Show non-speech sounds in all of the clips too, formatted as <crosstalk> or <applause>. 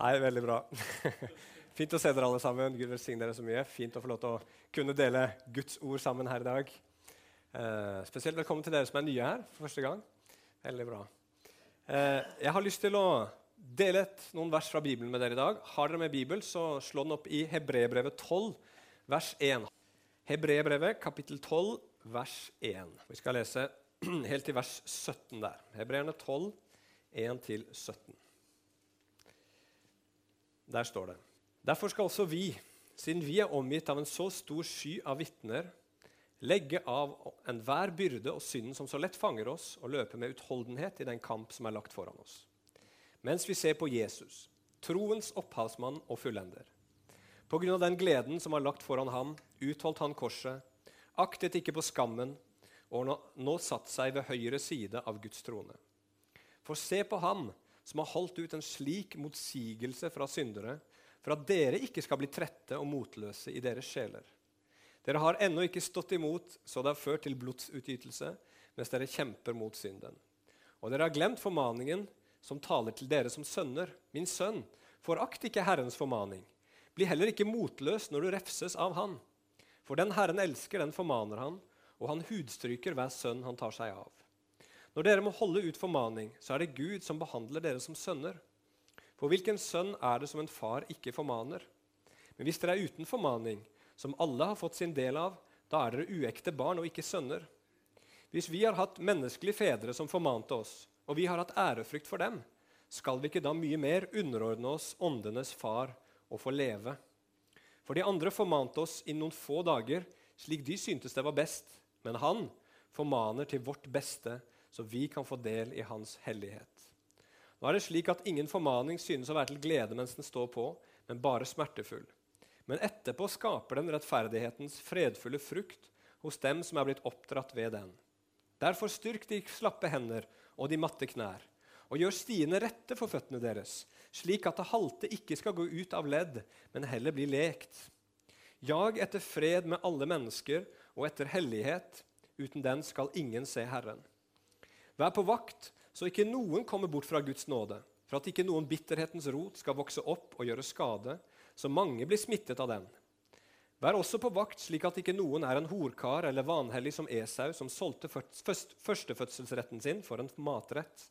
Nei, veldig bra. <laughs> Fint å se dere alle sammen. Gud velsigne dere så mye. Fint å få lov til å kunne dele Guds ord sammen her i dag. Eh, spesielt velkommen til dere som er nye her for første gang. Veldig bra. Eh, jeg har lyst til å dele et, noen vers fra Bibelen med dere i dag. Har dere med Bibel, så slå den opp i Hebrebrevet 12, vers 1. Hebrebrevet kapittel 12, vers 1. Vi skal lese <clears throat> helt til vers 17 der. Hebreerne 12, 1-17. Der står det. Derfor skal også vi, siden vi er omgitt av en så stor sky av vitner, legge av enhver byrde og synden som så lett fanger oss, og løpe med utholdenhet i den kamp som er lagt foran oss. Mens vi ser på Jesus, troens opphavsmann og fullender. På grunn av den gleden som var lagt foran ham, utholdt han korset, aktet ikke på skammen, og nå, satt seg ved høyre side av Guds trone. For se på ham som har holdt ut en slik motsigelse fra syndere, for at dere ikke skal bli trette og motløse i deres sjeler. Dere har ennå ikke stått imot, så det har ført til blodsutgytelse, mens dere kjemper mot synden. Og dere har glemt formaningen som taler til dere som sønner. Min sønn, forakt ikke Herrens formaning. Bli heller ikke motløs når du refses av Han. For den Herren elsker, den formaner han, og han hudstryker hver sønn han tar seg av. Når dere må holde ut formaning, så er det Gud som behandler dere som sønner. For hvilken sønn er det som en far ikke formaner? Men hvis dere er uten formaning, som alle har fått sin del av, da er dere uekte barn og ikke sønner. Hvis vi har hatt menneskelige fedre som formante oss, og vi har hatt ærefrykt for dem, skal vi ikke da mye mer underordne oss åndenes far og få leve? For de andre formante oss i noen få dager, slik de syntes det var best, men han formaner til vårt beste, så vi kan få del i Hans hellighet. Nå er det slik at Ingen formaning synes å være til glede mens den står på, men bare smertefull. Men etterpå skaper den rettferdighetens fredfulle frukt hos dem som er blitt oppdratt ved den. Derfor styrk de slappe hender og de matte knær, og gjør stiene rette for føttene deres, slik at det halte ikke skal gå ut av ledd, men heller bli lekt. Jag etter fred med alle mennesker og etter hellighet. Uten den skal ingen se Herren. Vær på vakt, så ikke noen kommer bort fra Guds nåde, for at ikke noen bitterhetens rot skal vokse opp og gjøre skade, så mange blir smittet av den. Vær også på vakt, slik at ikke noen er en horkar eller vanhellig som Esau, som solgte førstefødselsretten sin for en matrett.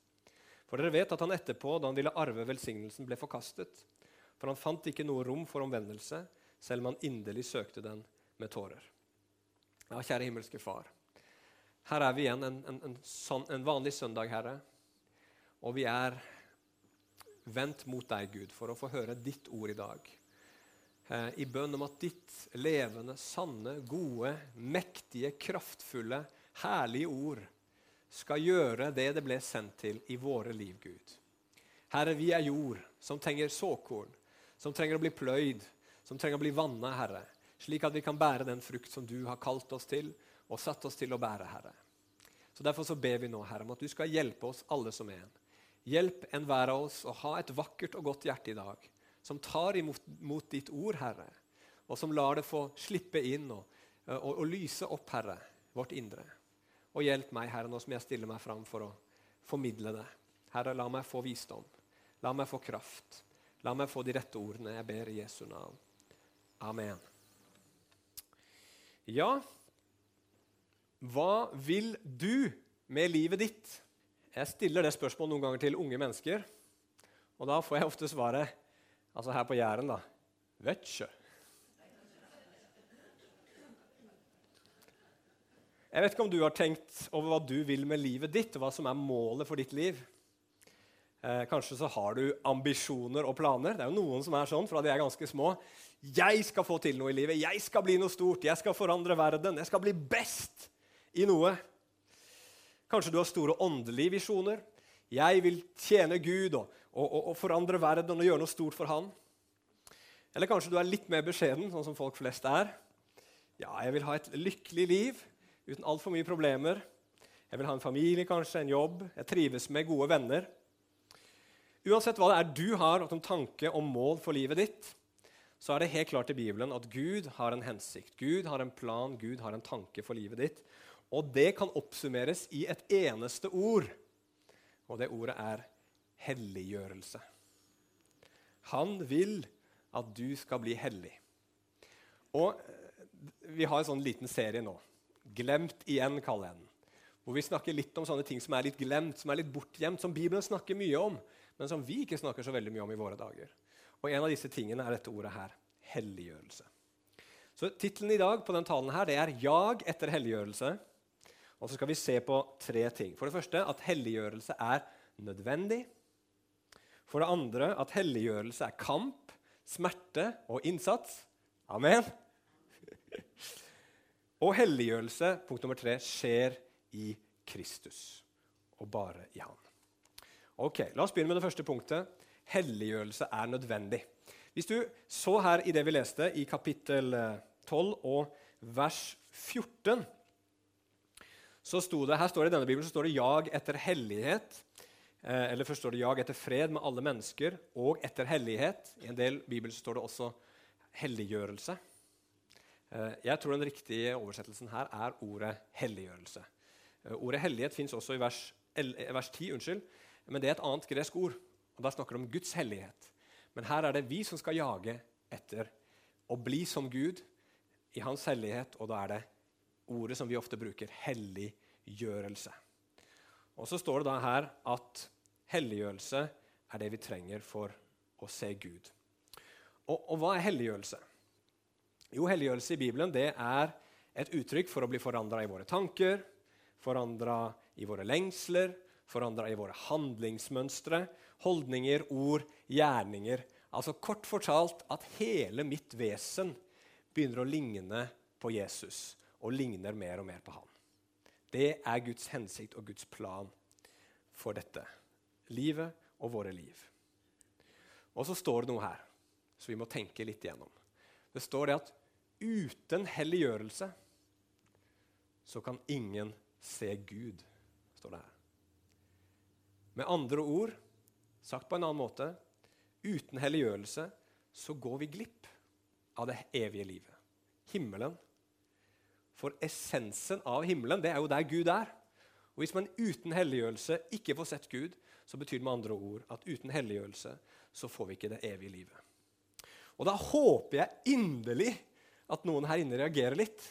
For dere vet at han etterpå, da han ville arve velsignelsen, ble forkastet. For han fant ikke noe rom for omvendelse, selv om han inderlig søkte den med tårer. Ja, kjære himmelske Far. Her er vi igjen en, en, en, vanlig søndag, Herre. Og vi er vendt mot deg, Gud, for å få høre ditt ord i dag. Eh, I bønn om at ditt levende, sanne, gode, mektige, kraftfulle, herlige ord skal gjøre det det ble sendt til i våre liv, Gud. Herre, vi er jord som trenger såkorn, som trenger å bli pløyd, som trenger å bli vanna, Herre, slik at vi kan bære den frukt som du har kalt oss til, og satt oss til å bære, Herre. Så Derfor så ber vi nå, Herre, om at du skal hjelpe oss alle som er en. Hjelp enhver av oss å ha et vakkert og godt hjerte i dag, som tar imot mot ditt ord, Herre, og som lar det få slippe inn og, og, og lyse opp, Herre, vårt indre. Og hjelp meg, Herre, nå som jeg stiller meg fram for å formidle det. Herre, la meg få visdom. La meg få kraft. La meg få de rette ordene. Jeg ber i Jesu navn. Amen. Ja, hva vil du med livet ditt? Jeg stiller det spørsmålet noen ganger til unge mennesker. Og da får jeg ofte svaret, altså her på Jæren, da Vet ikke. Jeg vet ikke om du har tenkt over hva du vil med livet ditt, og hva som er målet for ditt liv. Eh, kanskje så har du ambisjoner og planer. Det er jo noen som er sånn fra de er ganske små. 'Jeg skal få til noe i livet. Jeg skal bli noe stort. Jeg skal forandre verden. Jeg skal bli best.' I noe. Kanskje du har store åndelige visjoner. Jeg vil tjene Gud og, og, og, forandre verden og gjøre noe stort for Han. Eller kanskje du er litt mer beskjeden, sånn som folk flest er. Ja, jeg vil ha et lykkelig liv uten altfor mye problemer. Jeg vil ha en familie, kanskje, en jobb. Jeg trives med gode venner. Uansett hva det er du har som tanke og mål for livet ditt, så er det helt klart i Bibelen at Gud har en hensikt. Gud har en plan, Gud har en tanke for livet ditt. Og det kan oppsummeres i et eneste ord, og det ordet er helliggjørelse. Han vil at du skal bli hellig. Og eh, Vi har en sånn liten serie nå. 'Glemt igjen', kaller jeg den. Hvor vi snakker litt om sånne ting som er litt glemt, som er litt bortgjemt, som Bibelen snakker mye om, men som vi ikke snakker så veldig mye om i våre dager. Og En av disse tingene er dette ordet her helliggjørelse. Så Tittelen i dag på den talen her, det er 'Jag etter helliggjørelse'. Og så skal vi se på tre ting. For det første at helliggjørelse er nødvendig. For det andre at helliggjørelse er kamp, smerte og innsats. Amen. <laughs> Og helliggjørelse, punkt nummer tre, skjer i Kristus og bare i Han. Ok, La oss begynne med det første punktet. Helliggjørelse er nødvendig. Hvis du så her i det vi leste i kapittel 12 og vers 14 så sto det, Her står det i denne Bibelen så står det 'jag etter hellighet'. Eh, eller først står det 'jag etter fred med alle mennesker' og 'etter hellighet'. I en del bibler står det også 'helliggjørelse'. Eh, jeg tror den riktige oversettelsen her er ordet 'helliggjørelse'. Eh, ordet 'hellighet' fins også i vers, vers 10, unnskyld, men det er et annet gresk ord. og Da snakker det om Guds hellighet. Men her er det vi som skal jage etter å bli som Gud i Hans hellighet, og da er det ordet som vi ofte bruker, helliggjørelse. Og så står det da her at helliggjørelse er det vi trenger for å se Gud. Og, og hva er helliggjørelse? Jo, helliggjørelse i Bibelen det er et uttrykk for å bli forandra i våre tanker, forandra i våre lengsler, forandra i våre handlingsmønstre, holdninger, ord, gjerninger. Altså kort fortalt at hele mitt vesen begynner å ligne på Jesus og ligner mer og mer på han. Det er Guds hensikt og Guds plan for dette. Livet og våre liv. Og så står det noe her så vi må tenke litt igjennom. Det står det at uten helliggjørelse så kan ingen se Gud, står det her. Med andre ord, sagt på en annen måte, uten helliggjørelse så går vi glipp av det evige livet. Himmelen. For essensen av himmelen det er jo der Gud er. Og Hvis man uten helliggjørelse ikke får sett Gud, så betyr det med andre ord at uten helliggjørelse så får vi ikke det evige livet. Og da håper jeg inderlig at noen her inne reagerer litt.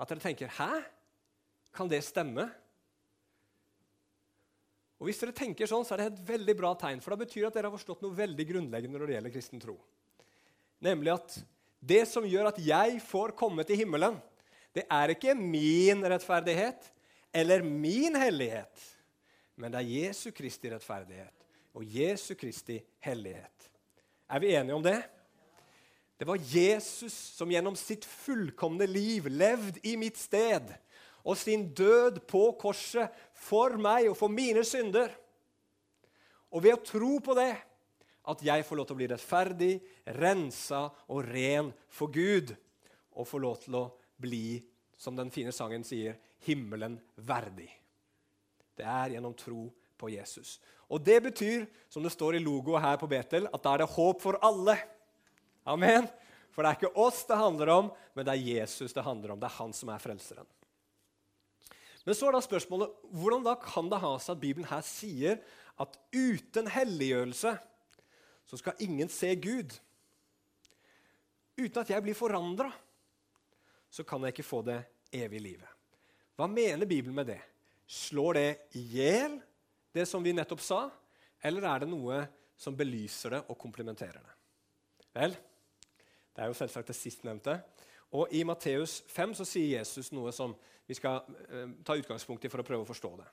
At dere tenker 'Hæ? Kan det stemme?' Og Hvis dere tenker sånn, så er det et veldig bra tegn, for da betyr at dere har forstått noe veldig grunnleggende når det gjelder kristen tro. Nemlig at det som gjør at jeg får komme til himmelen, det er ikke min rettferdighet eller min hellighet, men det er Jesu Kristi rettferdighet og Jesu Kristi hellighet. Er vi enige om det? Det var Jesus som gjennom sitt fullkomne liv levd i mitt sted og sin død på korset for meg og for mine synder. Og ved å tro på det, at jeg får lov til å bli rettferdig, rensa og ren for Gud, og får lov til å bli, som den fine sangen sier, himmelen verdig. Det er gjennom tro på Jesus. Og det betyr, som det står i logoet her på Betel, at da er det håp for alle. Amen. For det er ikke oss det handler om, men det er Jesus det handler om. Det er han som er frelseren. Men så er da spørsmålet hvordan da kan det ha seg at Bibelen her sier at uten helliggjørelse så skal ingen se Gud? Uten at jeg blir forandra, så kan jeg ikke få det evige livet. Hva mener Bibelen med det? Slår det i hjel det som vi nettopp sa, eller er det noe som belyser det og komplementerer det? Vel, det er jo selvsagt det sistnevnte. Og I Matteus 5 så sier Jesus noe som vi skal eh, ta utgangspunkt i for å prøve å forstå det.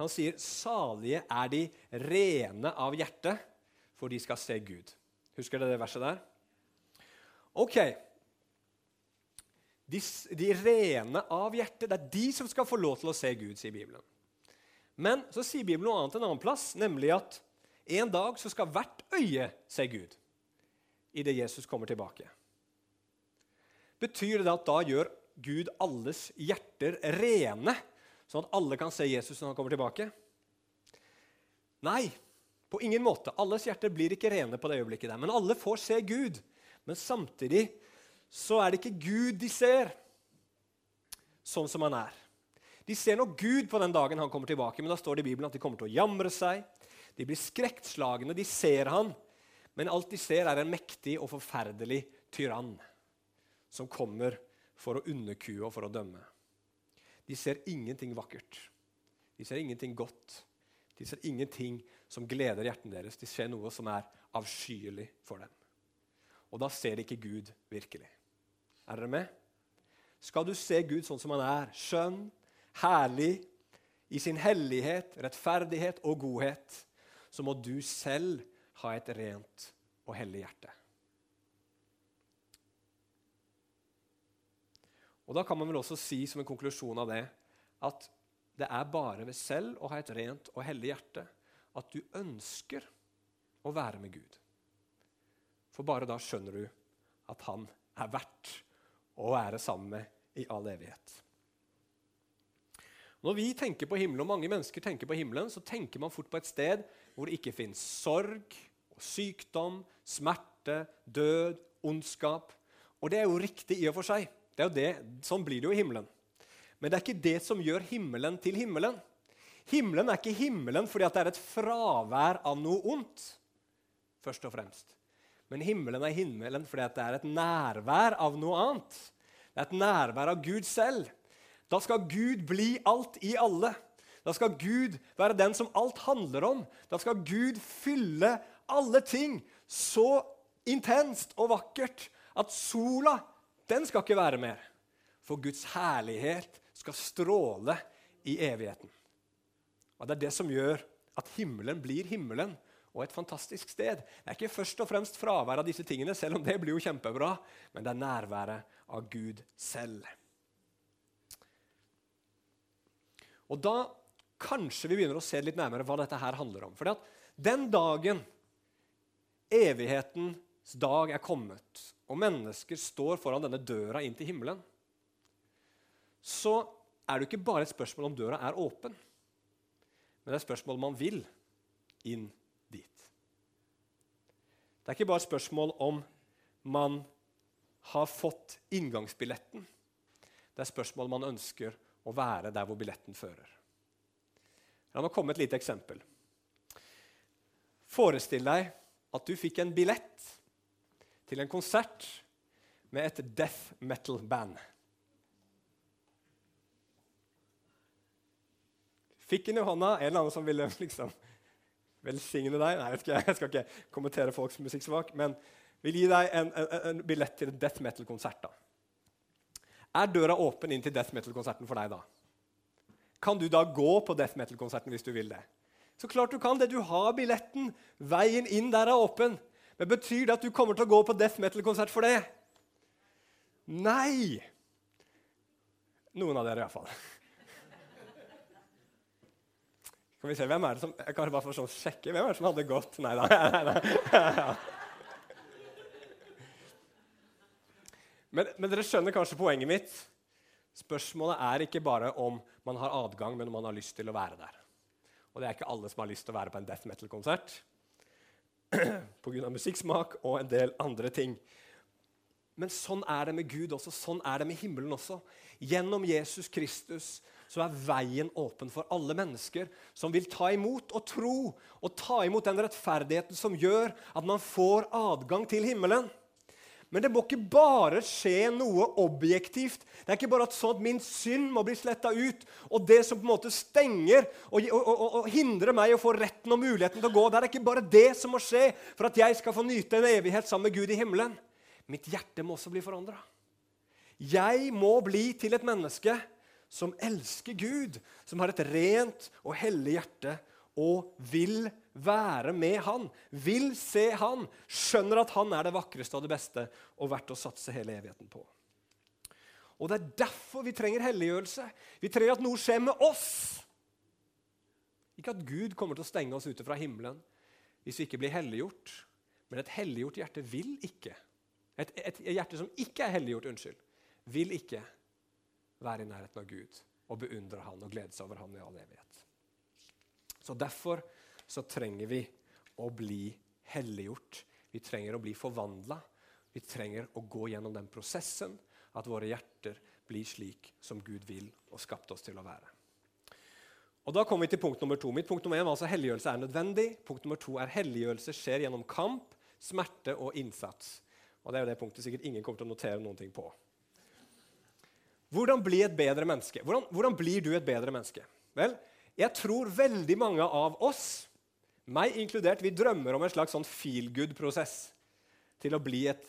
Han sier 'salige er de rene av hjerte, for de skal se Gud'. Husker dere det verset der? Ok. De, de rene av hjerte, det er de som skal få lov til å se Gud, sier Bibelen. Men så sier Bibelen noe annet en annen plass, nemlig at en dag så skal hvert øye se Gud idet Jesus kommer tilbake. Betyr det at da gjør Gud alles hjerter rene, sånn at alle kan se Jesus når han kommer tilbake? Nei, på ingen måte. Alles hjerter blir ikke rene på det øyeblikket. der, Men alle får se Gud. Men samtidig så er det ikke Gud de ser sånn som han er. De ser nok Gud på den dagen han kommer tilbake, men da står det i Bibelen at de kommer til å jamre seg. De blir skrekkslagne, de ser han, men alt de ser, er en mektig og forferdelig tyrann som kommer for å underkue og for å dømme. De ser ingenting vakkert. De ser ingenting godt. De ser ingenting som gleder hjertene deres. Det skjer noe som er avskyelig for dem. Og da ser de ikke Gud virkelig. Er dere med? Skal du se Gud sånn som han er, skjønn, herlig, i sin hellighet, rettferdighet og godhet, så må du selv ha et rent og hellig hjerte. Og Da kan man vel også si som en konklusjon av det at det er bare ved selv å ha et rent og hellig hjerte at du ønsker å være med Gud. For bare da skjønner du at han er verdt å være sammen med i all evighet. Når vi tenker på himmelen, og mange mennesker tenker på himmelen, så tenker man fort på et sted hvor det ikke fins sorg, og sykdom, smerte, død, ondskap. Og det er jo riktig i og for seg. Det er jo det, sånn blir det jo i himmelen. Men det er ikke det som gjør himmelen til himmelen. Himmelen er ikke himmelen fordi det er et fravær av noe ondt. først og fremst. Men himmelen er himmelen fordi det er et nærvær av noe annet. Det er et nærvær av Gud selv. Da skal Gud bli alt i alle. Da skal Gud være den som alt handler om. Da skal Gud fylle alle ting så intenst og vakkert at sola den skal ikke være mer. For Guds herlighet skal stråle i evigheten. Og Det er det som gjør at himmelen blir himmelen og et fantastisk sted. Det er ikke først og fremst fravær av disse tingene, selv om det blir jo kjempebra, men det er nærværet av Gud selv. Og da kanskje vi begynner å se litt nærmere hva dette her handler om. Fordi at den dagen evighetens dag er kommet, og mennesker står foran denne døra inn til himmelen, så er det ikke bare et spørsmål om døra er åpen, men det er spørsmål om man vil inn dit. Det er ikke bare spørsmål om man har fått inngangsbilletten. Det er spørsmål man ønsker å være der hvor billetten fører. La meg komme et lite eksempel. Forestill deg at du fikk en billett til en konsert med et death metal-band. Fikk den i hånda, en eller annen som ville <laughs> liksom velsigne deg. Nei, jeg skal, jeg skal ikke kommentere folks musikksmak, men vil gi deg en, en, en billett til en death metal-konsert. da. Er døra åpen inn til death metal-konserten for deg da? Kan du da gå på death metal-konserten hvis du vil det? Så klart du kan det. Du har billetten. Veien inn der er åpen. Men betyr det at du kommer til å gå på death metal-konsert for det? Nei! Noen av dere, iallfall. Skal vi se, hvem er det som Jeg kan bare få sånn sjekke. Hvem er det som hadde gått? Nei da. <laughs> Men, men, dere skjønner kanskje poenget mitt. Spørsmålet er ikke bare om man har adgang, men om man har lyst til å være der. Og det er ikke alle som har lyst til å være på en death metal-konsert <clears throat> pga. musikksmak og en del andre ting. Men sånn er det med Gud også. Sånn er det med himmelen også. Gjennom Jesus Kristus så er veien åpen for alle mennesker som vil ta imot og tro og ta imot den rettferdigheten som gjør at man får adgang til himmelen. Men det må ikke bare skje noe objektivt. Det er ikke bare at sånn at min synd må bli sletta ut, og det som på en måte stenger og, og, og, og, hindrer meg å få retten og muligheten til å gå Det er ikke bare det som må skje for at jeg skal få nyte en evighet sammen med Gud i himmelen. Mitt hjerte må også bli forandra. Jeg må bli til et menneske som elsker Gud, som har et rent og hellig hjerte og vil være med Han, vil se Han, skjønner at Han er det vakreste og det beste og verdt å satse hele evigheten på. Og Det er derfor vi trenger helliggjørelse. Vi trenger at noe skjer med oss. Ikke at Gud kommer til å stenge oss ute fra himmelen hvis vi ikke blir helliggjort. Men et helliggjort hjerte vil ikke. Et, et, hjerte som ikke er helliggjort, unnskyld, vil ikke være i nærheten av Gud og beundre Han og glede seg over Han i all evighet. Så Derfor så trenger vi å bli helliggjort. Vi trenger å bli forvandla. Vi trenger å gå gjennom den prosessen at våre hjerter blir slik som Gud vil og skapte oss til å være. Og Da kommer vi til punkt nummer to. Mitt punkt nummer én var altså helliggjørelse er nødvendig. Punkt nummer to er helliggjørelse skjer gjennom kamp, smerte og innsats. Og Det er jo det punktet sikkert ingen kommer til å notere noen ting på. Hvordan bli et bedre menneske? Hvordan, hvordan blir du et bedre menneske? Vel, jeg tror veldig mange av oss, meg inkludert, vi drømmer om en slags sånn feel good-prosess til å bli et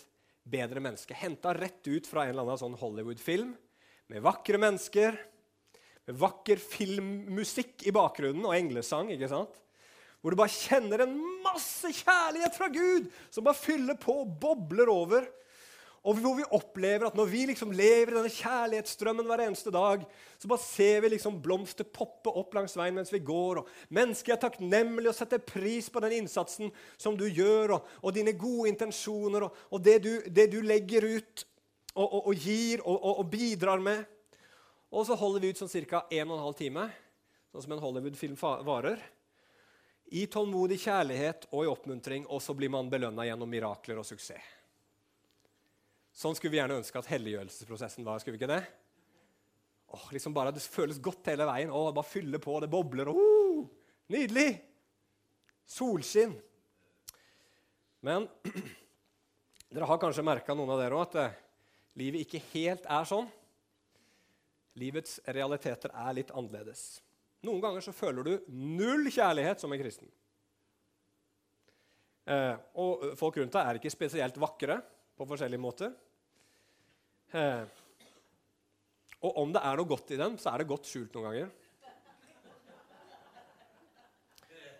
bedre menneske. Henta rett ut fra en eller annen sånn Hollywood-film med vakre mennesker med vakker filmmusikk i bakgrunnen og englesang. ikke sant? Hvor du bare kjenner en masse kjærlighet fra Gud som bare fyller på og bobler over. Og hvor vi opplever at når vi liksom lever i denne kjærlighetsstrømmen hver eneste dag, så bare ser vi liksom blomster poppe opp langs veien mens vi går. og Mennesker er takknemlige og setter pris på den innsatsen som du gjør, og, og dine gode intensjoner og, og det, du, det, du, legger ut og, og gir og bidrar med. Og så holder vi ut sånn ca. 1 12 time, sånn som en Hollywood-film varer. I tålmodig kjærlighet og i oppmuntring, og så blir man belønna gjennom mirakler og suksess. Sånn skulle vi gjerne ønske at helliggjørelsesprosessen var. skulle vi ikke det? Åh, liksom bare Det føles godt hele veien. Åh, bare fylle på, det bobler. Oh, nydelig! Solskinn. Men <clears throat> dere har kanskje merka, noen av dere òg, at eh, livet ikke helt er sånn. Livets realiteter er litt annerledes. Noen ganger så føler du null kjærlighet som en kristen. Eh, og folk rundt deg er ikke spesielt vakre på forskjellige måter. Eh, og om det er noe godt i dem, så er det godt skjult noen ganger.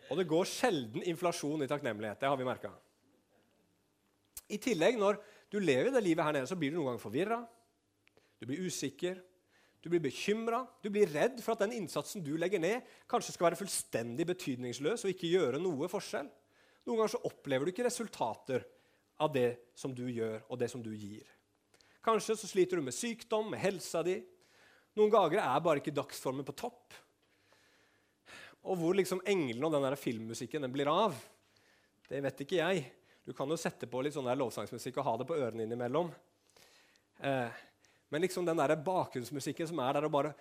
Og det går sjelden inflasjon i takknemlighet. Det har vi merka. I tillegg, når du lever det livet her nede, så blir du noen ganger forvirra. Du blir usikker. Du blir bekymra, du blir redd for at den innsatsen du legger ned, kanskje skal være fullstendig betydningsløs og ikke gjøre noe forskjell. Noen ganger så opplever du ikke resultater av det som du gjør, og det som du gir. Kanskje så sliter du med sykdom, med helsa di. Noen ganger er bare ikke dagsformen på topp. Og hvor liksom englene og den der filmmusikken den blir av, det vet ikke jeg. Du kan jo sette på litt sånn der lovsangsmusikk og ha det på ørene innimellom. Eh, men liksom den der bakgrunnsmusikken som er der og bare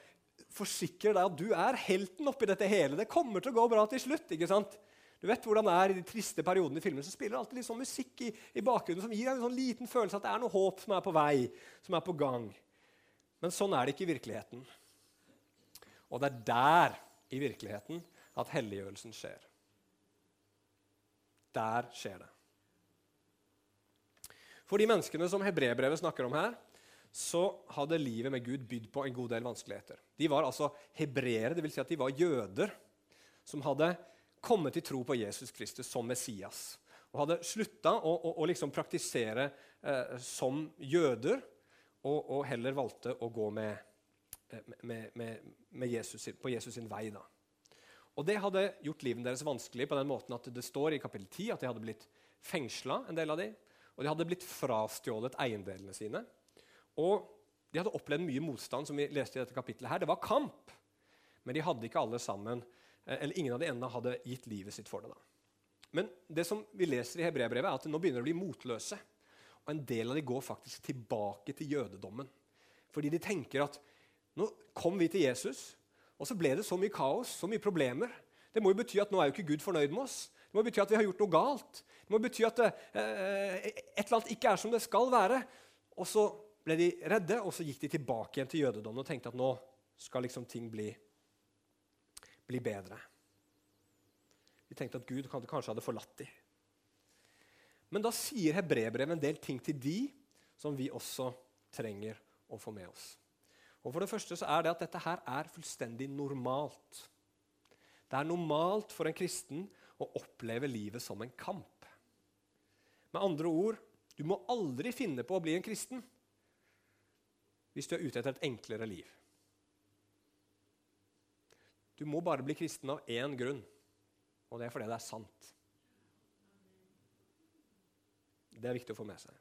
forsikrer deg at du er helten oppi dette hele. Det kommer til å gå bra til slutt. ikke sant? Du vet hvordan det er I de triste periodene i filmen så spiller det alltid litt sånn musikk i, i bakgrunnen som gir deg en sånn liten følelse at det er noe håp som er på vei, som er på gang. Men sånn er det ikke i virkeligheten. Og det er der i virkeligheten at helliggjørelsen skjer. Der skjer det. For de menneskene som hebreerbrevet snakker om her, så hadde livet med Gud bydd på en god del vanskeligheter. De var altså hebreere, dvs. Si at de var jøder som hadde kommet til tro på Jesus Kristus som Messias. Og hadde slutta å, å, å liksom praktisere eh, som jøder, og, og, heller valgte å gå med, eh, med, med, med Jesus, på Jesus sin vei. da. Og Det hadde gjort livet deres vanskelig på den måten at det står i kapittel 10 at de hadde blitt fengsla, en del av dem, og de hadde blitt frastjålet eiendelene sine. Og de hadde opplevd mye motstand, som vi leste i dette kapittelet. her. Det var kamp, men de hadde ikke alle sammen, eller ingen av de ennå hadde gitt livet sitt for det. da. Men det som vi leser i Hebreabrevet, er at nå begynner de å bli motløse. Og en del av de går faktisk tilbake til jødedommen. Fordi de tenker at nå kom vi til Jesus, og så ble det så mye kaos, så mye problemer. Det må jo bety at nå er jo ikke Gud fornøyd med oss. Det må bety at vi har gjort noe galt. Det må bety at eh, et eller annet ikke er som det skal være. Og så ble de redde, og så gikk de tilbake igjen til jødedommen og tenkte at nå skal liksom ting bli, bli bedre. De tenkte at Gud kanskje hadde forlatt dem. Men da sier hebreerbrevet en del ting til de som vi også trenger å få med oss. Og For det første så er det at dette her er fullstendig normalt. Det er normalt for en kristen å oppleve livet som en kamp. Med andre ord, du må aldri finne på å bli en kristen hvis du er ute etter et enklere liv. Du må bare bli kristen av én grunn, og det er fordi det er sant. Det er viktig å få med seg.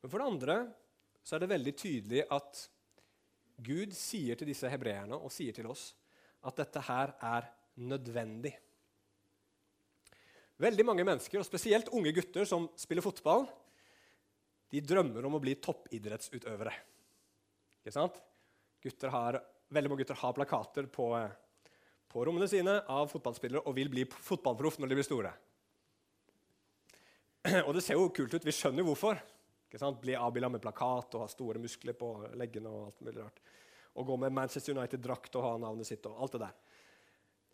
Men for det andre så er det veldig tydelig at Gud sier til disse hebreerne og sier til oss at dette her er nødvendig. Veldig mange mennesker, og spesielt unge gutter som spiller fotball, de drømmer om å bli toppidrettsutøvere. Ikke sant? Gutter Har, veldig mange gutter har plakater på, på rommene sine av fotballspillere og vil bli fotballproff når de blir store. <clears throat> Og det ser jo kult ut. Vi skjønner jo hvorfor. Bli avbilda med plakat og ha store muskler på leggene. Og alt mulig rart. Og gå med Manchester United-drakt og ha navnet sitt. og alt Det der.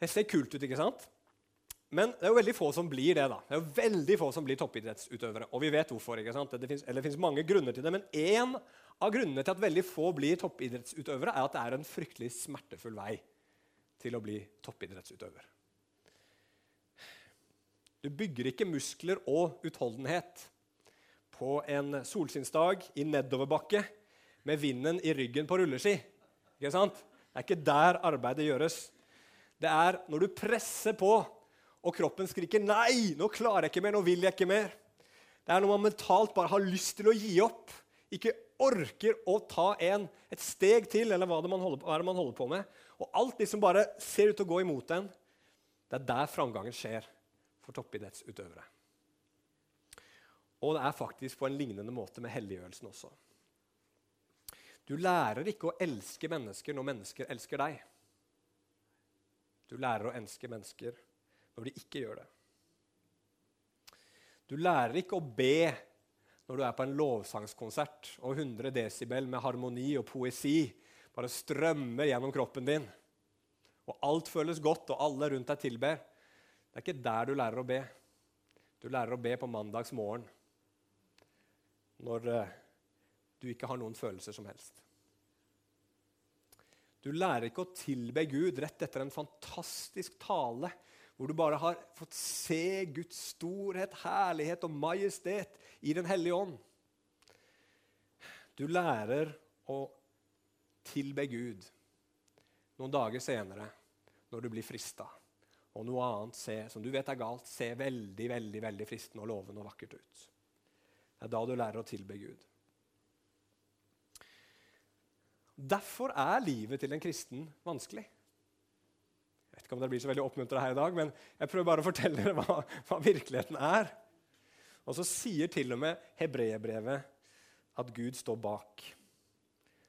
Det ser kult ut, ikke sant? Men det er jo veldig få som blir det. da. Det er jo veldig få som blir toppidrettsutøvere. Og vi vet hvorfor. ikke sant? Det finnes, eller det finnes mange grunner til det, men én av grunnene til at veldig få blir toppidrettsutøvere, er at det er en fryktelig smertefull vei til å bli toppidrettsutøver. Du bygger ikke muskler og utholdenhet på en solskinnsdag i nedoverbakke med vinden i ryggen på rulleski. Ikke sant? Det er ikke der arbeidet gjøres. Det er når du presser på, og kroppen skriker 'nei', 'nå klarer jeg ikke mer', 'nå vil jeg ikke mer'. Det er når man mentalt bare har lyst til å gi opp, ikke orker å ta en, et steg til, eller hva det holder, hva man holder på med. Og alt liksom bare ser ut til å gå imot en. Det er der framgangen skjer for toppidrettsutøvere. Og det er faktisk på en lignende måte med helliggjørelsen også. Du lærer ikke å elske mennesker når mennesker elsker deg. Du lærer å elske mennesker når de ikke gjør det. Du lærer ikke å be når du er på en lovsangskonsert og 100 desibel med harmoni og poesi bare strømmer gjennom kroppen din, og alt føles godt, og alle rundt deg tilber. Det er ikke der du lærer å be. Du lærer å be på mandags morgen når uh, du ikke har noen følelser som helst. Du lærer ikke å tilbe Gud rett etter en fantastisk tale hvor du bare har fått se Guds storhet, herlighet og majestet i Den hellige ånd. Du lærer å tilbe Gud noen dager senere når du blir frista. Og noe annet se, som du vet er galt, ser veldig veldig, veldig fristende og lovende og vakkert ut. Det er da du lærer å tilbe Gud. Derfor er livet til en kristen vanskelig. Jeg vet ikke om dere blir så veldig oppmuntra her i dag, men jeg prøver bare å fortelle dere hva, hva virkeligheten er. Og så sier til og med hebreerbrevet at Gud står bak.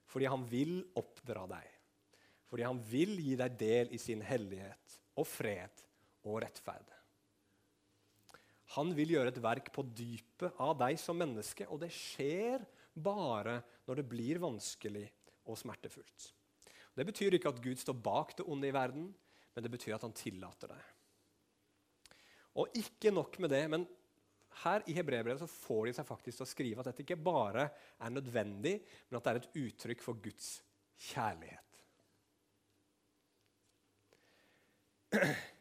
Fordi han vil oppdra deg. Fordi han vil gi deg del i sin hellighet og fred og rettferd. Han vil gjøre et verk på dypet av deg som menneske, og det skjer bare når det blir vanskelig og smertefullt. Det betyr ikke at Gud står bak det onde i verden, men det betyr at han tillater det. Og ikke nok med det, men her i Hebreerbrevet får de seg faktisk til å skrive at dette ikke bare er nødvendig, men at det er et uttrykk for Guds kjærlighet. <clears throat>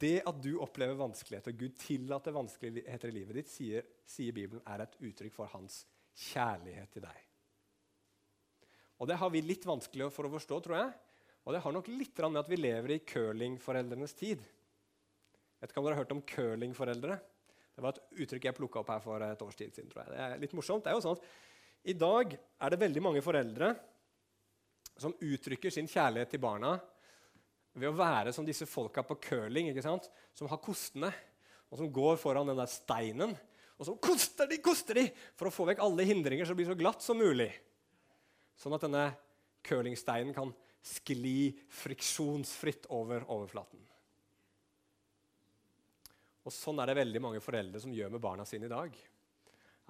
Det at du opplever vanskeligheter, Gud tillater vanskeligheter i livet ditt, sier, sier Bibelen er et uttrykk for hans kjærlighet til deg. Og Det har vi litt vanskelig for å forstå, tror jeg. Og det har nok litt med at vi lever i curlingforeldrenes tid. Vet ikke om dere har hørt om curlingforeldre? Det var et uttrykk jeg plukka opp her for et års tid siden. tror jeg. Det er litt morsomt. Det er jo sånn at I dag er det veldig mange foreldre som uttrykker sin kjærlighet til barna ved å være som disse folka på curling, ikke sant? som har kostene, og som går foran den der steinen. Og så koster de, koster de, for å få vekk alle hindringer så det blir så glatt som mulig. Sånn at denne curlingsteinen kan skli friksjonsfritt over overflaten. Og Sånn er det veldig mange foreldre som gjør med barna sine i dag.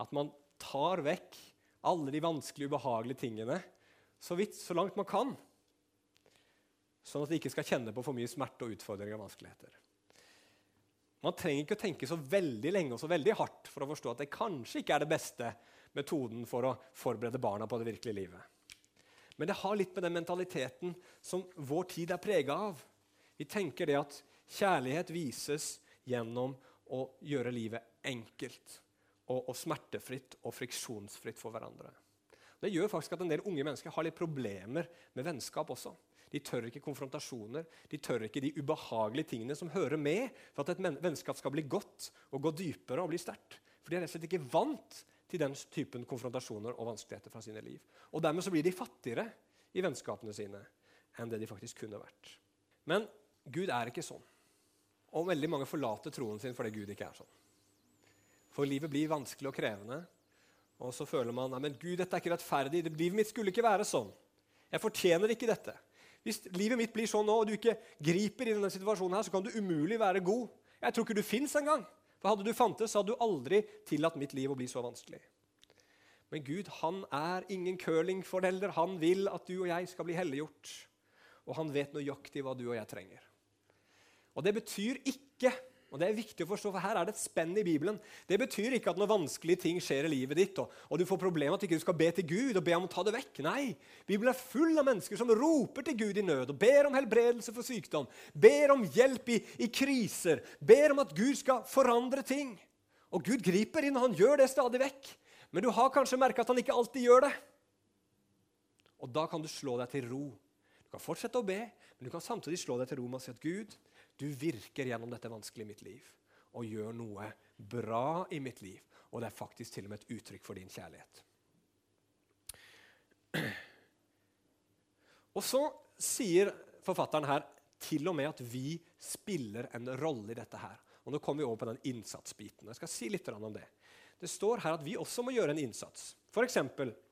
At man tar vekk alle de vanskelige, ubehagelige tingene så vidt, så langt man kan. Sånn at de ikke skal kjenne på for mye smerte og utfordringer og vanskeligheter. Man trenger ikke å tenke så veldig lenge og så veldig hardt for å forstå at det kanskje ikke er det beste metoden for å forberede barna på det virkelige livet. Men det har litt med den mentaliteten som vår tid er prega av. Vi tenker det at kjærlighet vises gjennom å gjøre livet enkelt og, og smertefritt og friksjonsfritt for hverandre. Det gjør faktisk at en del unge mennesker har litt problemer med vennskap også. De tør ikke konfrontasjoner, de tør ikke de ubehagelige tingene som hører med for at et vennskap skal bli godt og gå dypere og bli sterkt. For de er rett og slett ikke vant til den typen konfrontasjoner og vanskeligheter fra sine liv. Og Dermed så blir de fattigere i vennskapene sine enn det de faktisk kunne vært. Men Gud er ikke sånn. Og veldig mange forlater troen sin fordi Gud ikke er sånn. For livet blir vanskelig og krevende. Og så føler man at Gud, dette er ikke rettferdig. Livet mitt skulle ikke være sånn. Jeg fortjener ikke dette. Hvis livet mitt blir sånn nå, og du ikke griper i denne situasjonen, her, så kan du umulig være god. Jeg tror ikke du fins engang. For hadde du fantes, hadde du aldri tillatt mitt liv å bli så vanskelig. Men Gud han er ingen curlingforelder. Han vil at du og jeg skal bli helliggjort. Og han vet nøyaktig hva du og jeg trenger. Og Det betyr ikke og det er viktig å forstå, for Her er det et spenn i Bibelen. Det betyr ikke at når vanskelige ting skjer i livet ditt, og, og du får problemer, at du ikke skal be til Gud og be om å ta det vekk. Nei, Bibelen er full av mennesker som roper til Gud i nød og ber om helbredelse for sykdom, ber om hjelp i, i kriser, ber om at Gud skal forandre ting. Og Gud griper inn, og han gjør det stadig vekk. Men du har kanskje merka at han ikke alltid gjør det. Og da kan du slå deg til ro. Du kan fortsette å be, men du kan samtidig slå deg til ro med å si at Gud, du virker gjennom dette vanskelige i mitt liv og gjør noe bra i mitt liv. Og det er faktisk til og med et uttrykk for din kjærlighet. <clears throat> Og så sier forfatteren her til og med at vi spiller en rolle i dette her. Og Nå kommer vi over på den innsatsbiten. Jeg skal si litt om det. Det står her at vi også må gjøre en innsats. F.eks.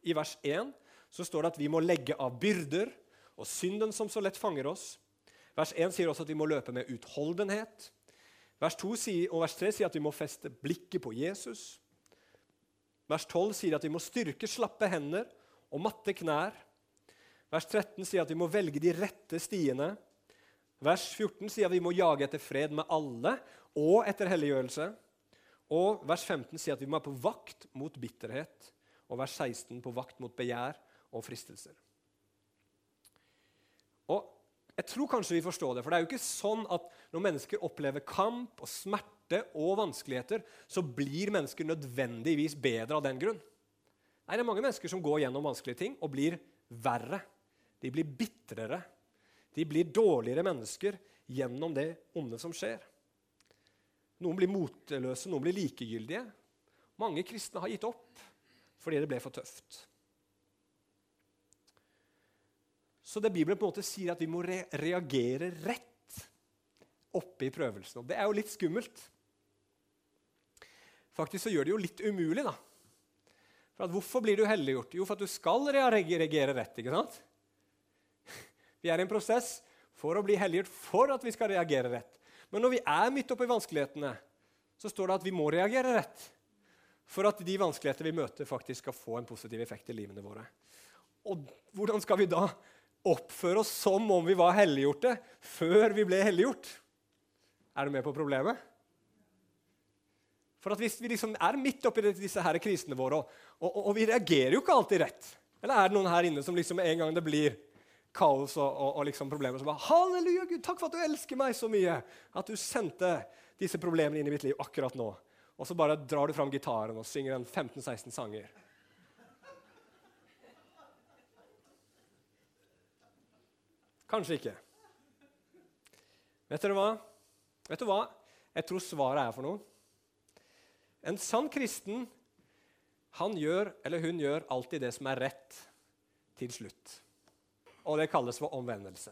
i vers 1 så står det at vi må legge av byrder og synden som så lett fanger oss Vers 1 sier også at vi må løpe med utholdenhet. Vers 2 sier, og vers 3 sier at vi må feste blikket på Jesus. Vers 12 sier at vi må styrke slappe hender og matte knær. Vers 13 sier at vi må velge de rette stiene. Vers 14 sier at vi må jage etter fred med alle og etter helliggjørelse. Og vers 15 sier at vi må være på vakt mot bitterhet. Og vers 16 på vakt mot begjær og fristelser. Og jeg tror kanskje vi forstår det, for det er jo ikke sånn at når mennesker opplever kamp og smerte og vanskeligheter, så blir mennesker nødvendigvis bedre av den grunn. Nei, Det er mange mennesker som går gjennom vanskelige ting og blir verre. De blir bitrere. De blir dårligere mennesker gjennom det onde som skjer. Noen blir motløse, noen blir likegyldige. Mange kristne har gitt opp fordi det ble for tøft. Så det Bibelen på en måte sier, at vi må re reagere rett oppe i prøvelsen. Og det er jo litt skummelt. Faktisk så gjør det jo litt umulig, da. For Hvorfor blir du helliggjort? Jo, for at du skal reagere rett. ikke sant? <laughs> Vi er i en prosess for å bli helliggjort for at vi skal reagere rett. Men når vi er midt oppe i vanskelighetene, så står det at vi må reagere rett. For at de vanskeligheter vi møter, faktisk skal få en positiv effekt i livene våre. Og hvordan skal vi da oppføre oss som om vi var helliggjorte før vi ble helliggjort. Er du med på problemet? For Hvis vi liksom er midt oppi disse her krisene våre, og, og, og, vi reagerer jo ikke alltid rett Eller er det noen her inne som liksom en gang det blir kaos og, og liksom problemer, som bare Halleluja, Gud, takk for at du elsker meg så mye at du sendte disse problemene inn i mitt liv akkurat nå. Og så bare drar du fram gitaren og synger en 15-16 sanger. Kanskje ikke. Vet dere hva? Vet du hva jeg tror svaret er for noe? En sann kristen han gjør, eller hun gjør alltid det som er rett, til slutt. Og det kalles for omvendelse.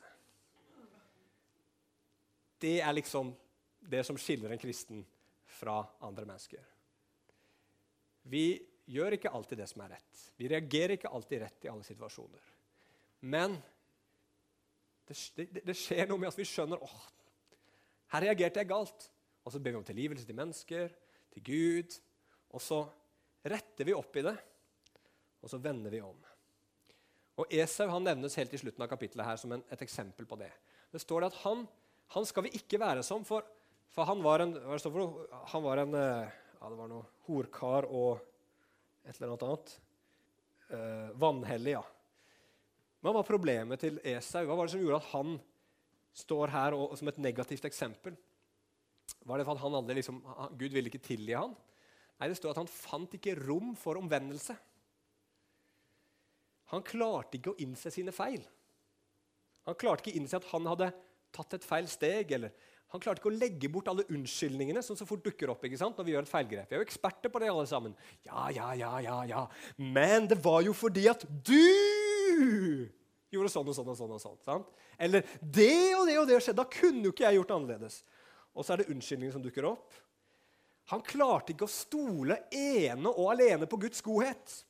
Det er liksom det som skiller en kristen fra andre mennesker. Vi gjør ikke alltid det som er rett. Vi reagerer ikke alltid rett i alle situasjoner. Men det, det, det, skjer noe med at vi skjønner åh, her reagerte jeg galt. Og så ber vi om tilgivelse til mennesker, til Gud. Og så retter vi opp i det, og så vender vi om. Og Esau han nevnes helt i slutten av kapittelet her som en, et eksempel på det. Det står at han, han skal vi ikke være som, for, for han var en, for, han var en eh, ja, det var noe horkar og et eller annet. Uh, vanhellig, ja. Hva var problemet til Esau? Hva var det som gjorde at han står her og, som et negativt eksempel? Var det for at han aldri liksom, Gud ville ikke tilgi han? Nei, det står at han fant ikke rom for omvendelse. Han klarte ikke å innse sine feil. Han klarte ikke å innse at han hadde tatt et feil steg. eller Han klarte ikke å legge bort alle unnskyldningene som så fort dukker opp ikke sant, når vi gjør et feilgrep. Vi er jo eksperter på det, alle sammen. Ja, ja, ja, ja, ja. Men det var jo fordi at du gjorde sånn og sånn og sånn. og sånn, sant? Eller det og det og det skjedde. Da kunne jo ikke jeg gjort det annerledes. Og så er det unnskyldninger som dukker opp. Han klarte ikke å stole ene og alene på Guds godhet.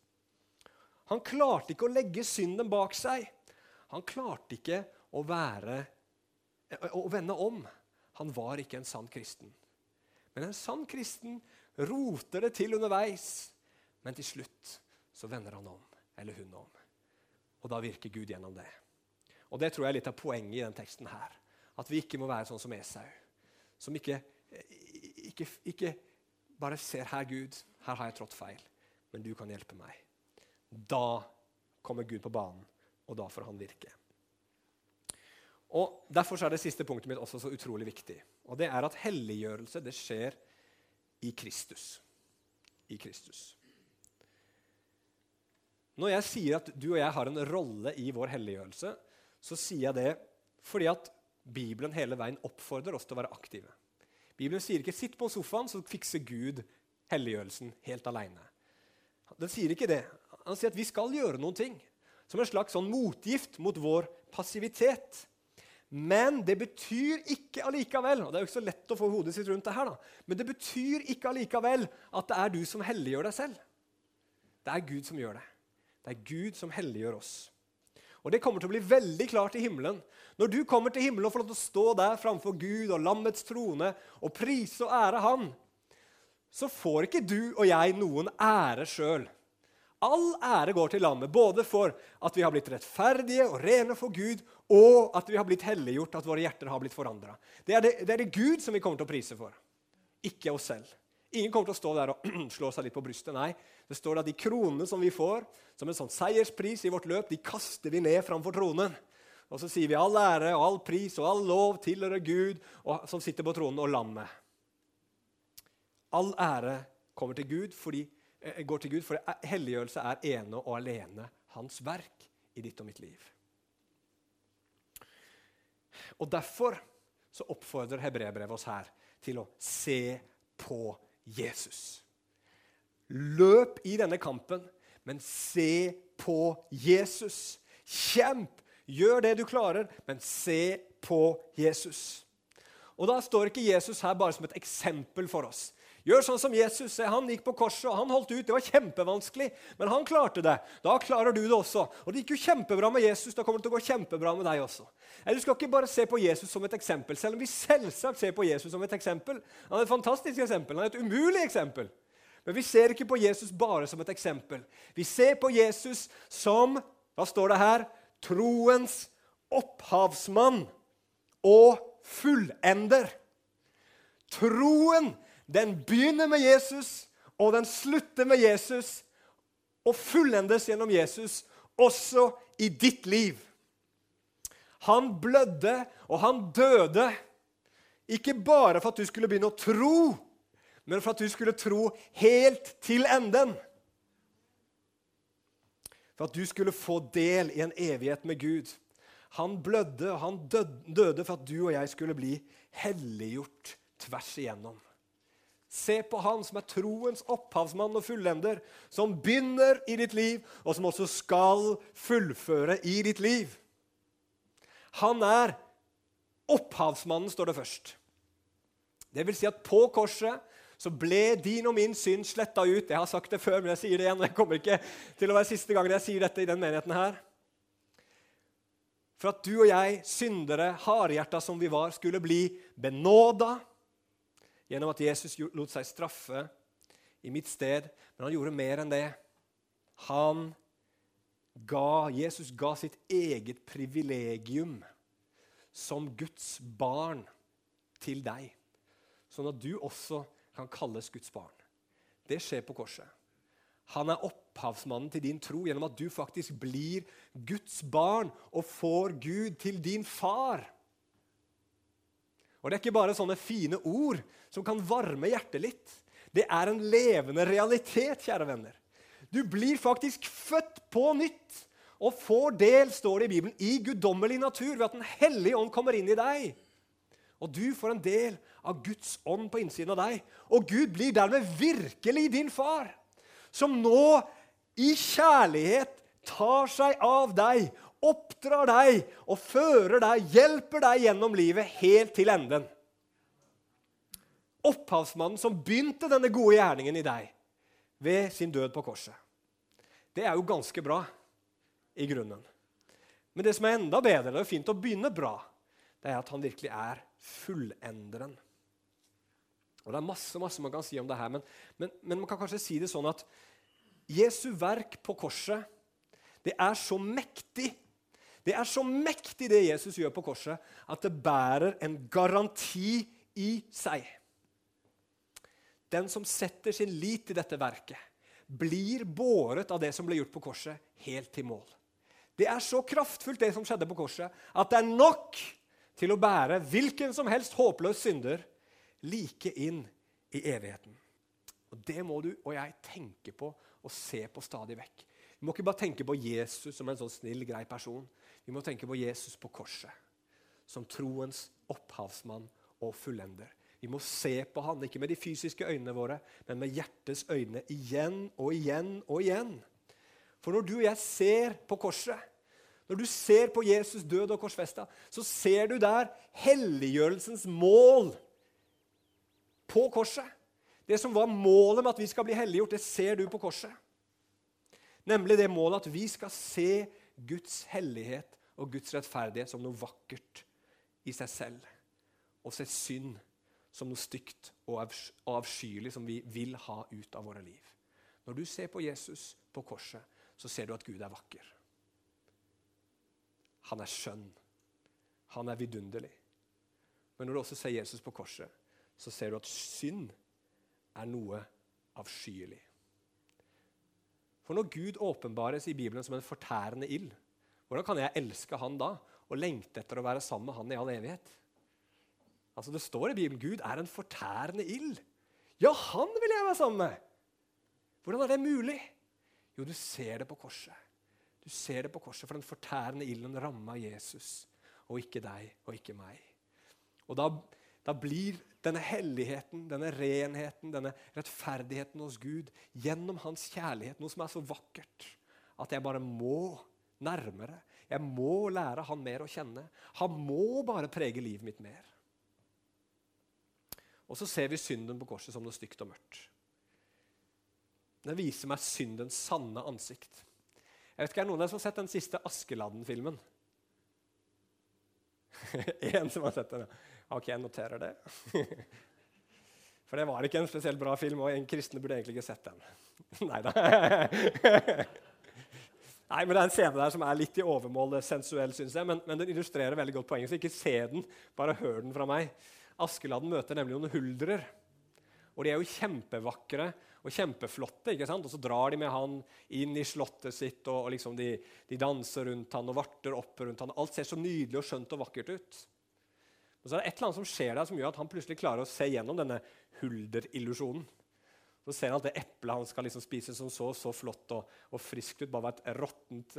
Han klarte ikke å legge synden bak seg. Han klarte ikke å være å vende om. Han var ikke en sann kristen. Men en sann kristen roter det til underveis, men til slutt så vender han om, eller hun om. Og da virker Gud gjennom det. Og Det tror jeg er litt av poenget i den teksten her. At vi ikke må være sånn som Esau, som ikke, ikke, ikke bare ser 'Her, Gud, her har jeg trådt feil, men du kan hjelpe meg'. Da kommer Gud på banen, og da får han virke. Og Derfor er det siste punktet mitt også så utrolig viktig. Og det er at helliggjørelse det skjer i Kristus. I Kristus. Når jeg sier at du og jeg har en rolle i vår helliggjørelse, så sier jeg det fordi at Bibelen hele veien oppfordrer oss til å være aktive. Bibelen sier ikke 'sitt på sofaen, så fikser Gud helliggjørelsen helt aleine'. Den sier ikke det. Han sier at vi skal gjøre noen ting. Som en slags sånn motgift mot vår passivitet. Men det betyr ikke allikevel og det er jo ikke så lett å få hodet sitt rundt det her, da, men det betyr ikke allikevel at det er du som helliggjør deg selv. Det er Gud som gjør det. Det er Gud som helliggjør oss. Og Det kommer til å bli veldig klart i himmelen. Når du kommer til himmelen og får lov til å stå der framfor Gud og lammets trone og prise og ære Han, så får ikke du og jeg noen ære sjøl. All ære går til lammet, både for at vi har blitt rettferdige og rene for Gud, og at vi har blitt helliggjort, at våre hjerter har blitt forandra. Det, det, det, er det Gud som vi kommer til å prise for, ikke oss selv. Ingen kommer til å stå der og <clears throat> slå seg litt på brystet. Nei, det står at de kronene som vi får som en sånn seierspris i vårt løp, de kaster vi ned framfor tronen. Og så sier vi all ære og all pris og all lov tilhører Gud og, som sitter på tronen, og lammet. All ære kommer til Gud fordi Eh, går til Gud, for helliggjørelse er ene og alene hans verk i ditt og mitt liv. Og Derfor så oppfordrer hebreerbrevet oss her til å se på Jesus. Løp i denne kampen, men se på Jesus. Kjemp! Gjør det du klarer, men se på Jesus. Og Da står ikke Jesus her bare som et eksempel for oss. Gjør sånn som Jesus. Han gikk på korset, og han holdt ut. Det var kjempevanskelig, men han klarte det. Da klarer du det også. Og det gikk jo kjempebra med Jesus. Da kommer det til å gå kjempebra med deg også. Du skal ikke bare se på Jesus som et eksempel, selv om vi selvsagt ser på Jesus som et eksempel. Han er et fantastisk eksempel. Han er et umulig eksempel. Men vi ser ikke på Jesus bare som et eksempel. Vi ser på Jesus som Hva står det her? Troens opphavsmann og fullender. Troen den begynner med Jesus, og den slutter med Jesus, og fullendes gjennom Jesus også i ditt liv. Han blødde, og han døde, ikke bare for at du skulle begynne å tro, men for at du skulle tro helt til enden. For at du skulle få del i en evighet med Gud. Han blødde, og han døde for at du og jeg skulle bli helliggjort tvers igjennom. Se på han som er troens opphavsmann og fullender, som begynner i ditt liv, og som også skal fullføre i ditt liv. Han er opphavsmannen, står det først. Det vil si at på korset så ble din og min synd sletta ut. Jeg har sagt det før, men jeg sier det igjen. Det kommer ikke til å være siste gangen jeg sier dette i den menigheten her. For at du og jeg, syndere, hardhjerta som vi var, skulle bli benåda gjennom at Jesus lot seg straffe i mitt sted. Men han gjorde mer enn det. Han ga, Jesus ga sitt eget privilegium som Guds barn til deg, sånn at du også kan kalles Guds barn. Det skjer på korset. Han er opphavsmannen til din tro gjennom at du faktisk blir Guds barn og får Gud til din far. Og Det er ikke bare sånne fine ord som kan varme hjertet litt. Det er en levende realitet, kjære venner. Du blir faktisk født på nytt og får del, står det i Bibelen, i guddommelig natur ved at Den hellige ånd kommer inn i deg. Og du får en del av Guds ånd på innsiden av deg. Og Gud blir dermed virkelig din far, som nå i kjærlighet tar seg av deg oppdrar deg og fører deg, hjelper deg gjennom livet helt til enden. Opphavsmannen som begynte denne gode gjerningen i deg ved sin død på korset. Det er jo ganske bra i grunnen. Men det som er enda bedre, det er jo fint å begynne bra, det er at han virkelig er fullenderen. Og Det er masse masse man kan si om det her, men, men, men man kan kanskje si det sånn at Jesu verk på korset det er så mektig det er så mektig, det Jesus gjør på korset, at det bærer en garanti i seg. Den som setter sin lit til dette verket, blir båret av det som ble gjort på korset, helt til mål. Det er så kraftfullt, det som skjedde på korset, at det er nok til å bære hvilken som helst håpløs synder like inn i evigheten. Og Det må du og jeg tenke på og se på stadig vekk. Vi må ikke bare tenke på Jesus som en sånn snill, grei person. Vi må tenke på Jesus på korset, som troens opphavsmann og fullender. Vi må se på han, ikke med de fysiske øynene våre, men med hjertets øyne igjen og igjen og igjen. For når du og jeg ser på korset, når du ser på Jesus død og korsfesta, så ser du der helliggjørelsens mål på korset. Det som var målet med at vi skal bli helliggjort, det ser du på korset. Nemlig det målet at vi skal se Guds hellighet og Guds rettferdighet som noe vakkert i seg selv. Og se synd som noe stygt og avskyelig som vi vil ha ut av våre liv. Når du ser på Jesus på korset, så ser du at Gud er vakker. Han er skjønn. Han er vidunderlig. Men når du også ser Jesus på korset, så ser du at synd er noe avskyelig. For når Gud åpenbares i Bibelen som en fortærende ild, hvordan kan jeg elske han da og lengte etter å være sammen med han i all evighet? Altså Det står i Bibelen Gud er en fortærende ild. Ja, han vil jeg være sammen med! Hvordan er det mulig? Jo, du ser det på korset. Du ser det på korset, for den fortærende ilden ramma Jesus, og ikke deg og ikke meg. Og da, da blir denne helligheten, denne renheten, denne rettferdigheten hos Gud gjennom hans kjærlighet noe som er så vakkert at jeg bare må nærmere. Jeg må lære han mer å kjenne. Han må bare prege livet mitt mer. Og så ser vi synden på korset som noe stygt og mørkt. Den viser meg syndens sanne ansikt. Jeg vet ikke, Er noen av dere som har sett den siste Askeladden-filmen? <laughs> en som har sett den? Ok, jeg noterer det. <laughs> For det var ikke en spesielt bra film, og en kristne burde egentlig ikke sett den. <laughs> Nei da. Nei, men Det er en scene der som er litt i overmål sensuell, synes jeg, men, men, den illustrerer veldig godt poenget. Så ikke se den, bare hør den fra meg. Askeladden møter nemlig noen huldrer. Og de er jo kjempevakre og kjempeflotte. ikke sant? Og så drar de med han inn i slottet sitt, og, og liksom de, de, danser rundt han og varter opp rundt han. Alt ser så nydelig og skjønt og vakkert ut. Men så er det et eller annet som skjer der som gjør at han plutselig klarer å se gjennom denne hulderillusjonen. Så ser han at det eplet han skal liksom spise, som så så flott og, og friskt ut, bare var et råttent,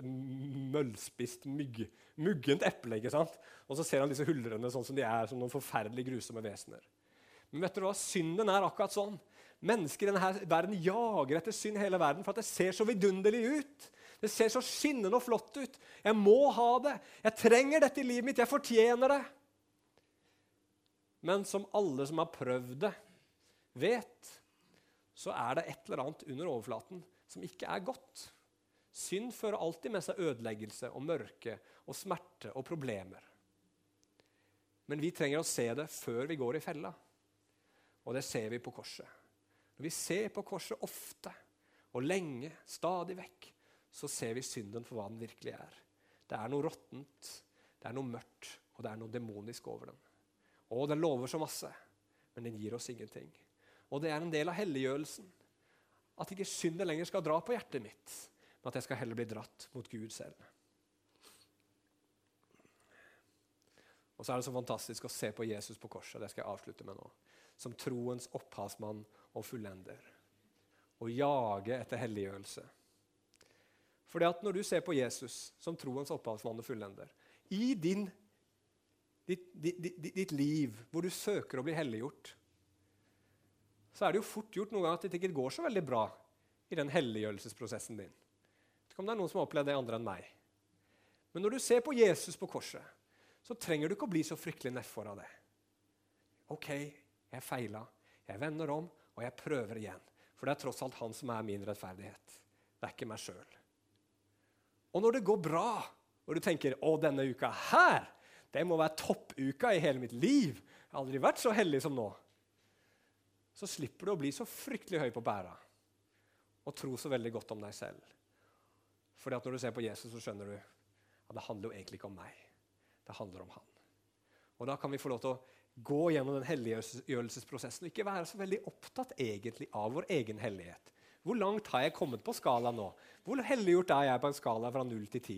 møllspist, mygg, muggent eple. ikke sant? Og så ser han disse huldrene sånn som de er, som noen forferdelig grusomme vesener. Men vet du hva? synden er akkurat sånn. Mennesker i denne verden jager etter synd hele verden for at det ser så vidunderlig ut. Det ser så skinnende og flott ut. Jeg må ha det. Jeg trenger dette i livet mitt. Jeg fortjener det. Men som alle som har prøvd det, vet, så er det et eller annet under overflaten som ikke er godt. Synd fører alltid med seg ødeleggelse og mørke og smerte og problemer. Men vi trenger å se det før vi går i fella. Og det ser vi på korset. Når vi ser på korset ofte og lenge, stadig vekk, så ser vi synden for hva den virkelig er. Det er noe råttent, det er noe mørkt, og det er noe demonisk over den. Og den lover så masse, men den gir oss ingenting. Og det er en del av helliggjørelsen. At ikke synden lenger skal dra på hjertet mitt, men at jeg skal heller bli dratt mot Gud selv. Og så er det så fantastisk å se på Jesus på korset. Det skal jeg avslutte med nå. Som troens opphavsmann og fullender. Å jage etter helliggjørelse. Fordi at når du ser på Jesus som troens opphavsmann og fullender, i din, ditt, ditt, ditt, ditt liv hvor du søker å bli helliggjort, så er det jo fort gjort noen ganger at det ikke går så veldig bra i den helliggjørelsesprosessen din. Jeg vet ikke om det er noen som har opplevd det andre enn meg. Men når du ser på Jesus på korset, så trenger du ikke å bli så fryktelig nedfor av det. OK, jeg feila. Jeg vender om, og jeg prøver igjen. For det er tross alt han som er min rettferdighet. Det er ikke meg sjøl. Og når det går bra, og du tenker å, denne uka her, det må være toppuka i hele mitt liv. Jeg har aldri vært så heldig som nå. Så slipper du å bli så fryktelig høy på bæra og tro så veldig godt om deg selv. Fordi at når du ser på Jesus, så skjønner du at det handler jo egentlig ikke om meg. Det handler om han. Og da kan vi få lov til å gå gjennom den helliggjørelsesprosessen og ikke være så veldig opptatt egentlig av vår egen hellighet. Hvor langt har jeg kommet på skala nå? Hvor helliggjort er jeg på en skala fra 0 til 10?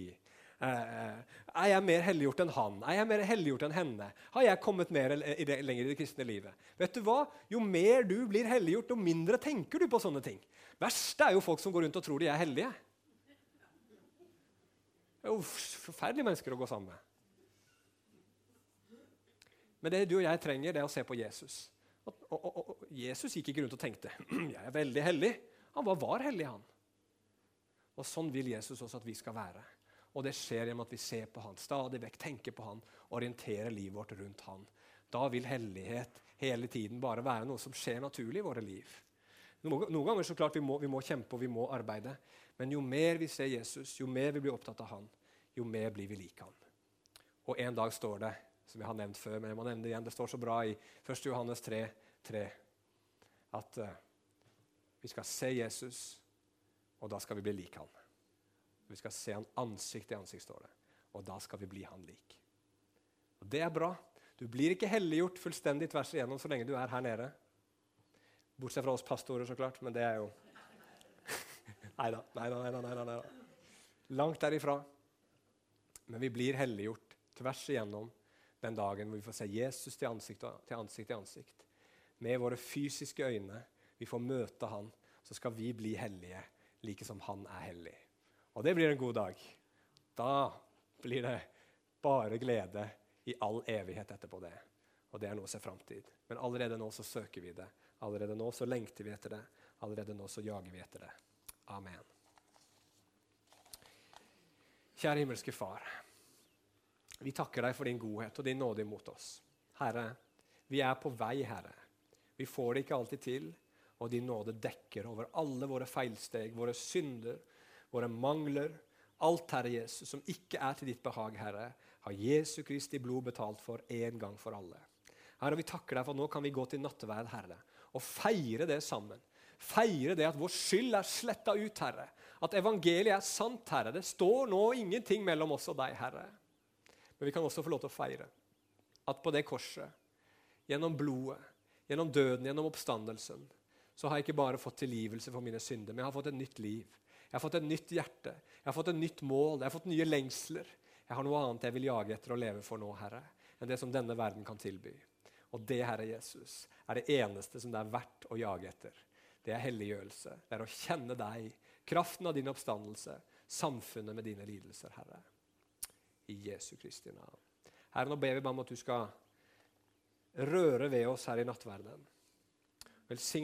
Eh, er jeg mer helliggjort enn han? Er jeg mer helliggjort enn henne? Har jeg kommet mer i det, lenger i det kristne livet? Vet du hva? Jo mer du blir helliggjort, jo mindre tenker du på sånne ting. Verst er jo folk som går rundt og tror de er hellige. Det er jo forferdelige mennesker å gå sammen med. Men det du og jeg trenger, det er å se på Jesus. Og, og, og Jesus gikk ikke rundt og tenkte <clears throat> jeg er veldig hellig. Han var, var hellig, han. Og Sånn vil Jesus også at vi skal være. Og det skjer gjennom at vi ser på han, stadig vekk tenker på han, orienterer livet vårt rundt han. Da vil hellighet hele tiden bare være noe som skjer naturlig i våre liv. Noen, ganger så klart vi må, vi må kjempe og vi må arbeide. Men jo mer vi ser Jesus, jo mer vi blir opptatt av han, jo mer blir vi lik han. Og en dag står det, som jeg har nevnt før, men jeg må nevne det igjen, det står så bra i 1. Johannes 3, 3 at uh, vi skal se Jesus, og da skal vi bli lik han. Vi skal se han ansikt til ansikt, står det. Og da skal vi bli han lik. Og Det er bra. Du blir ikke helliggjort fullstendig tvers igjennom så lenge du er her nede. Bortsett fra oss pastorer, så klart, men det er jo <laughs> Nei da, nei da, nei da. Langt derifra. Men vi blir helliggjort tvers igjennom den dagen hvor vi får se Jesus til ansikt til ansikt. til ansikt. Med våre fysiske øyne. Vi får møte han. Så skal vi bli hellige, like som han er hellig. Og det blir en god dag. Da blir det bare glede i all evighet etterpå det. Og det er noe å se fram til. Men allerede nå så søker vi det. Allerede nå så lengter vi etter det. Allerede nå så jager vi etter det. Amen. Kjære himmelske Far. Vi takker deg for din godhet og din nåde imot oss. Herre, vi er på vei, Herre. Vi får det ikke alltid til, og din nåde dekker over alle våre feilsteg, våre synder, våre mangler. Alt, Herre Jesus, som ikke er til ditt behag, Herre, har Jesu Kristi blod betalt for en gang for alle. Herre, vi takker deg for at nå kan vi gå til nattverd, Herre, og feire det sammen. Feire det at vår skyld er sletta ut, Herre. At evangeliet er sant, Herre. Det står nå ingenting mellom oss og deg, Herre. Men vi kan også få lov til å feire at på det korset, gjennom blodet, gjennom døden, gjennom oppstandelsen, så har jeg ikke bare fått tilgivelse for mine synder, men jeg har fått et nytt liv. Jeg har fått et nytt hjerte, jeg har fått et nytt mål, jeg har fått nye lengsler. Jeg har noe annet jeg vil jage etter og leve for nå, Herre, enn det som denne verden kan tilby. Og det, Herre Jesus, er det eneste som det er verdt å jage etter. Det er helliggjørelse. Det er å kjenne deg, kraften av din oppstandelse, samfunnet med dine lidelser, Herre. I Jesu Kristi navn. Herre, nå ber vi bare om at du skal røre ved oss her i nattverdenen. Velsigne